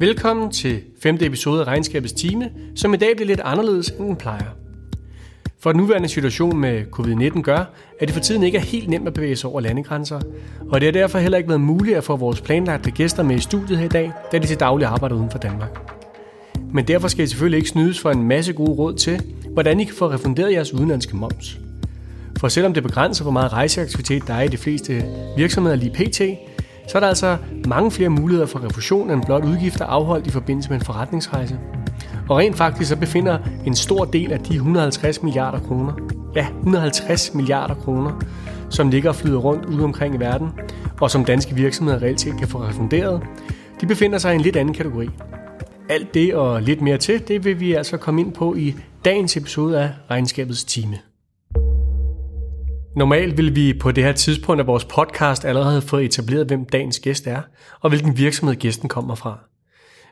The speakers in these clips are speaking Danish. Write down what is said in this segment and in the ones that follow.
Velkommen til femte episode af Regnskabets Time, som i dag bliver lidt anderledes, end den plejer. For den nuværende situation med covid-19 gør, at det for tiden ikke er helt nemt at bevæge sig over landegrænser, og det har derfor heller ikke været muligt at få vores planlagte gæster med i studiet her i dag, da de til daglig arbejder uden for Danmark. Men derfor skal I selvfølgelig ikke snydes for en masse gode råd til, hvordan I kan få refunderet jeres udenlandske moms. For selvom det begrænser, hvor meget rejseaktivitet der er i de fleste virksomheder lige pt., så er der altså mange flere muligheder for refusion end blot udgifter afholdt i forbindelse med en forretningsrejse. Og rent faktisk så befinder en stor del af de 150 milliarder kroner, ja 150 milliarder kroner, som ligger og flyder rundt ude omkring i verden, og som danske virksomheder reelt set kan få refunderet, de befinder sig i en lidt anden kategori. Alt det og lidt mere til, det vil vi altså komme ind på i dagens episode af Regnskabets Time. Normalt vil vi på det her tidspunkt af vores podcast allerede have fået etableret, hvem dagens gæst er, og hvilken virksomhed gæsten kommer fra.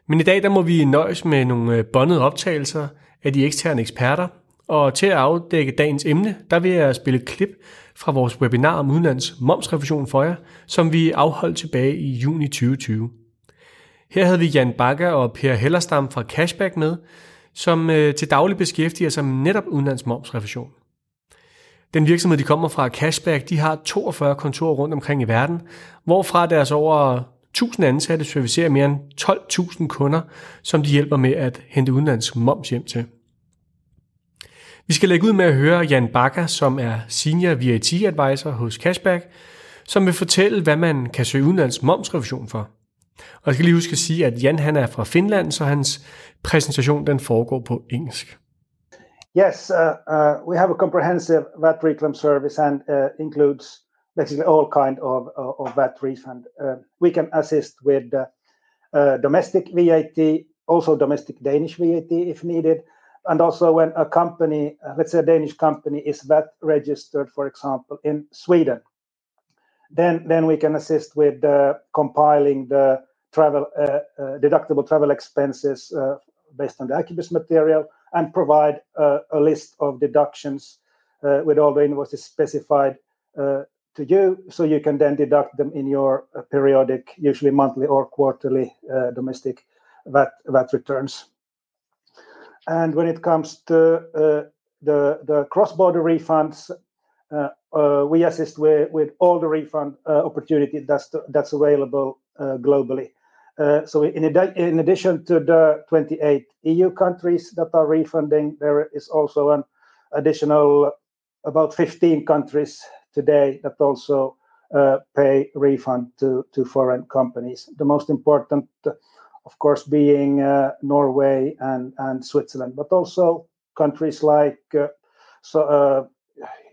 Men i dag der må vi nøjes med nogle øh, båndede optagelser af de eksterne eksperter, og til at afdække dagens emne, der vil jeg spille et klip fra vores webinar om udenlands momsrefusion for jer, som vi afholdt tilbage i juni 2020. Her havde vi Jan Bakker og Per Hellerstam fra Cashback med, som øh, til daglig beskæftiger sig med netop udenlands momsrefusion. Den virksomhed, de kommer fra, Cashback, de har 42 kontorer rundt omkring i verden, hvorfra deres over 1000 ansatte servicerer mere end 12.000 kunder, som de hjælper med at hente udenlandsk moms hjem til. Vi skal lægge ud med at høre Jan Bakker, som er Senior VAT Advisor hos Cashback, som vil fortælle, hvad man kan søge udenlands momsrevision for. Og jeg skal lige huske at sige, at Jan han er fra Finland, så hans præsentation den foregår på engelsk. Yes, uh, uh, we have a comprehensive VAT reclaim service and uh, includes basically all kind of, of VAT refund. Uh, we can assist with uh, uh, domestic VAT, also domestic Danish VAT if needed, and also when a company, let's say a Danish company, is VAT registered, for example, in Sweden, then then we can assist with compiling the travel deductible travel expenses based on the Acubus material and provide uh, a list of deductions uh, with all the invoices specified uh, to you, so you can then deduct them in your uh, periodic, usually monthly or quarterly uh, domestic VAT, VAT returns. And when it comes to uh, the, the cross-border refunds, we assist with, with all the refund opportunity that's, that's available globally. Uh, so in, in, addition to the 28 EU countries that are refunding, there is also an additional about 15 countries today that also uh, pay refund to, to foreign companies. The most important, of course, being uh, Norway and, and Switzerland, but also countries like uh, so, uh,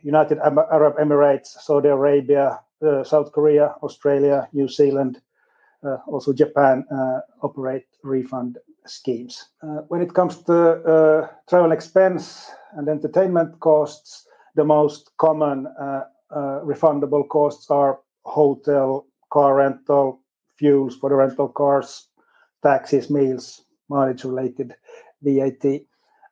United Arab Emirates, Saudi Arabia, South Korea, Australia, New Zealand, also Japan uh, operate refund schemes. Uh, when it comes to travel expense and entertainment costs, the most common refundable costs are hotel, car rental, fuels for the rental cars, taxes, meals, mileage related VAT.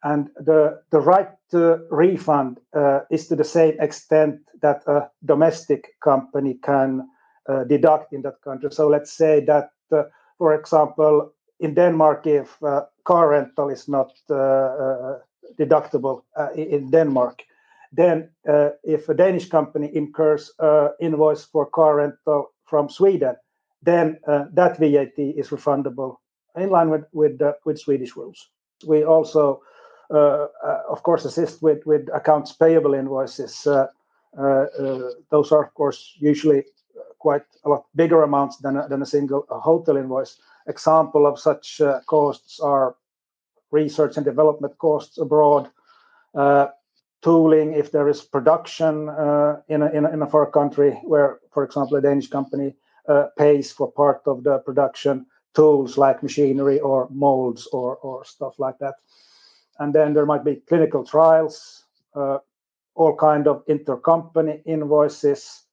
And the, the right to refund uh, is to the same extent that a domestic company can uh, Uh, deduct in that country. So let's say that, uh, for example, in Denmark, if uh, car rental is not uh, uh, deductible in Denmark, then if a Danish company incurs invoice for car rental from Sweden, then that VAT is refundable in line with with, with Swedish rules. We also, of course, assist with with accounts payable invoices. those are, of course, usually quite a lot bigger amounts than a, than a single hotel invoice. Example of such uh, costs are research and development costs abroad, uh, tooling if there is production uh, in, a, in, a, in a far country where, for example, a Danish company uh, pays for part of the production, tools like machinery or molds or, or stuff like that. And then there might be clinical trials, uh, all kind of intercompany invoices,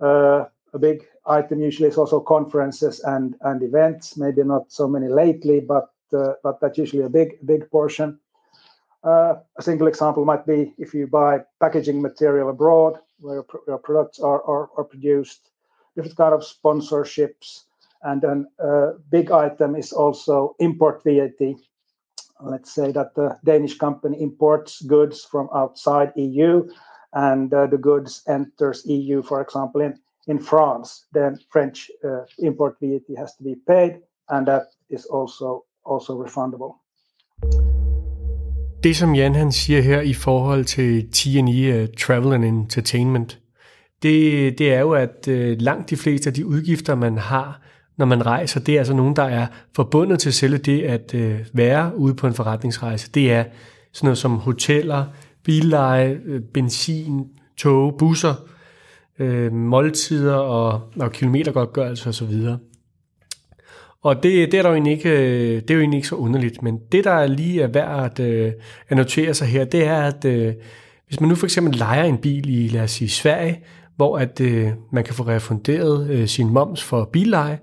uh, a big item usually is also conferences and and events. Maybe not so many lately, but uh, but that's usually a big big portion. Uh, a single example might be if you buy packaging material abroad, where your products are, are, are produced, different kind of sponsorships, And then a big item is also import VAT. Let's say that the Danish company imports goods from outside EU and uh, the goods enters EU, for example, in, in France, then French uh, import VAT has to be paid, and that is also also refundable. Det, som Jan han siger her i forhold til T&E uh, Travel and Entertainment, det, det er jo, at uh, langt de fleste af de udgifter, man har, når man rejser, det er altså nogen, der er forbundet til selve det at uh, være ude på en forretningsrejse. Det er sådan noget som hoteller, billeje, øh, uh, benzin, tog, busser, øh, måltider og, og kilometergodtgørelse osv. Og det, det, er der jo egentlig ikke, øh, det er jo egentlig ikke så underligt, men det, der lige er værd at, øh, at notere sig her, det er, at øh, hvis man nu for eksempel leger en bil i, lad os sige, Sverige, hvor at øh, man kan få refunderet øh, sin moms for billeje,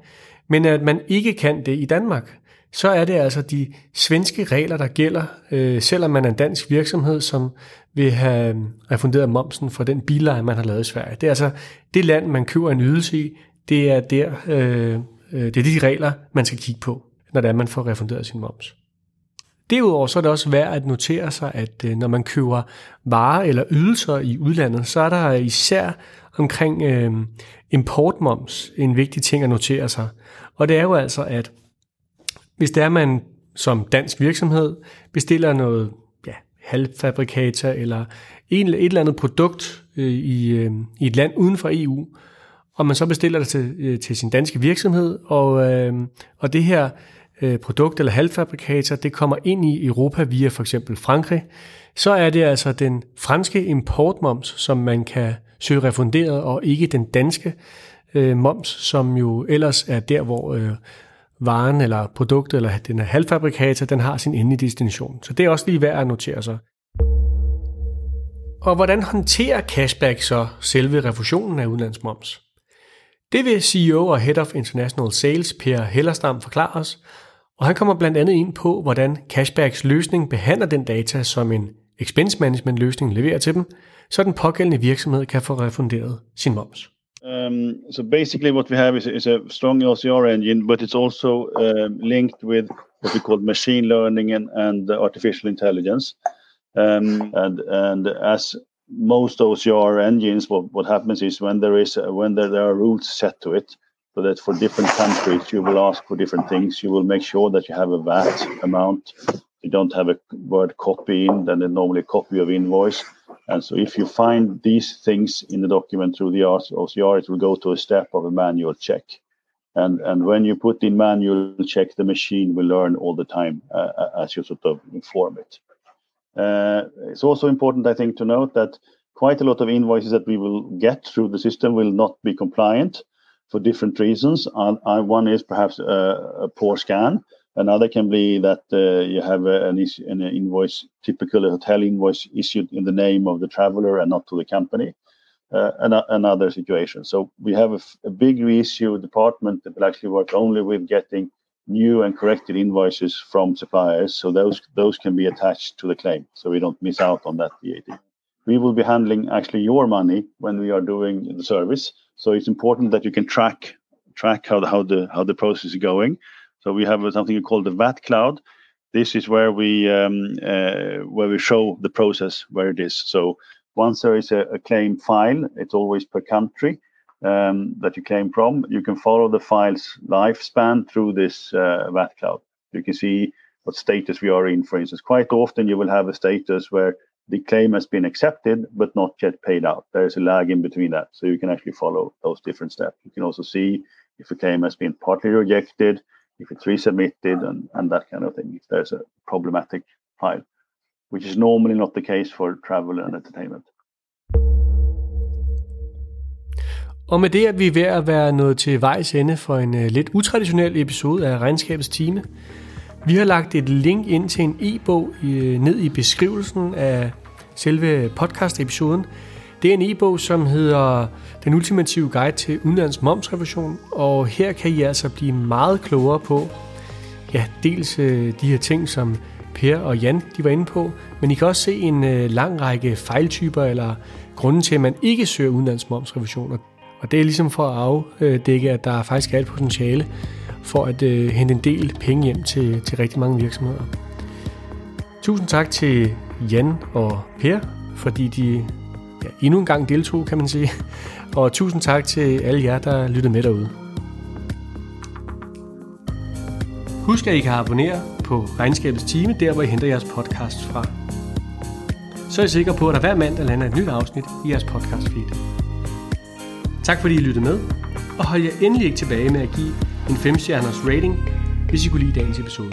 men at man ikke kan det i Danmark, så er det altså de svenske regler, der gælder, øh, selvom man er en dansk virksomhed, som vil have øh, refunderet momsen for den billeje, man har lavet i Sverige. Det er altså det land, man køber en ydelse i, det er, der, øh, øh, det er de regler, man skal kigge på, når det er, man får refunderet sin moms. Derudover så er det også værd at notere sig, at øh, når man køber varer eller ydelser i udlandet, så er der især omkring øh, importmoms en vigtig ting at notere sig. Og det er jo altså, at hvis det er, man som dansk virksomhed bestiller noget ja, halvfabrikata eller en, et eller andet produkt øh, i, øh, i et land uden for EU, og man så bestiller det til, øh, til sin danske virksomhed, og, øh, og det her øh, produkt eller halvfabrikater, det kommer ind i Europa via for eksempel Frankrig, så er det altså den franske importmoms, som man kan søge refunderet, og ikke den danske øh, moms, som jo ellers er der, hvor øh, varen eller produktet eller den her halvfabrikata, den har sin endelige destination. Så det er også lige værd at notere sig. Og hvordan håndterer cashback så selve refusionen af udenlandsmoms? Det vil CEO og Head of International Sales Per Hellerstam forklare os, og han kommer blandt andet ind på, hvordan Cashbacks løsning behandler den data, som en expense management løsning leverer til dem, så den pågældende virksomhed kan få refunderet sin moms. Um, so basically, what we have is, is a strong OCR engine, but it's also uh, linked with what we call machine learning and, and artificial intelligence. Um, and and as most OCR engines, what, what happens is when there is when there, there are rules set to it, so that for different countries you will ask for different things. You will make sure that you have a VAT amount. You don't have a word copy in, then normally a copy of invoice and so if you find these things in the document through the OCR, it will go to a step of a manual check. And, and when you put in manual check, the machine will learn all the time uh, as you sort of inform it. Uh, it's also important, I think, to note that quite a lot of invoices that we will get through the system will not be compliant for different reasons. Uh, one is perhaps a, a poor scan, Another can be that uh, you have a, an, an, invoice, typical hotel invoice issued in the name of the traveler and not to the company. Uh, another situation. So we have a, a big reissue department that will actually work only with getting new and corrected invoices from suppliers. So those those can be attached to the claim, so we don't miss out on that VAT. We will be handling actually your money when we are doing the service. So it's important that you can track track how the how the how the process is going so we have something called the VAT cloud. This is where we um, uh, where we show the process where it is. So once there is a, a claim file, it's always per country um, that you claim from. You can follow the file's lifespan through this uh, VAT cloud. You can see what status we are in. For instance, quite often you will have a status where the claim has been accepted but not yet paid out. There is a lag in between that, so you can actually follow those different steps. You can also see if a claim has been partly rejected, if it's resubmitted and, and that kind of thing, if there's a problematic file, which is normally not the case for travel and entertainment. Og med det er vi ved at være nået til vejs ende for en uh, lidt utraditionel episode af Regnskabets Time. Vi har lagt et link ind til en e-bog i, øh, ned i beskrivelsen af selve podcast-episoden, det er en e-bog, som hedder Den ultimative guide til udenlands momsrevision, og her kan I altså blive meget klogere på, ja, dels øh, de her ting, som Per og Jan de var inde på, men I kan også se en øh, lang række fejltyper eller grunde til, at man ikke søger udenlands momsrevision. Og det er ligesom for at afdække, at der faktisk er et potentiale for at øh, hente en del penge hjem til, til rigtig mange virksomheder. Tusind tak til Jan og Per, fordi de ja, endnu en gang deltog, kan man sige. Og tusind tak til alle jer, der lyttede med derude. Husk, at I kan abonnere på Regnskabets Time, der hvor I henter jeres podcast fra. Så er I sikre på, at der hver mandag lander et nyt afsnit i jeres podcast feed. Tak fordi I lyttede med, og hold jer endelig ikke tilbage med at give en 5-stjerners rating, hvis I kunne lide dagens episode.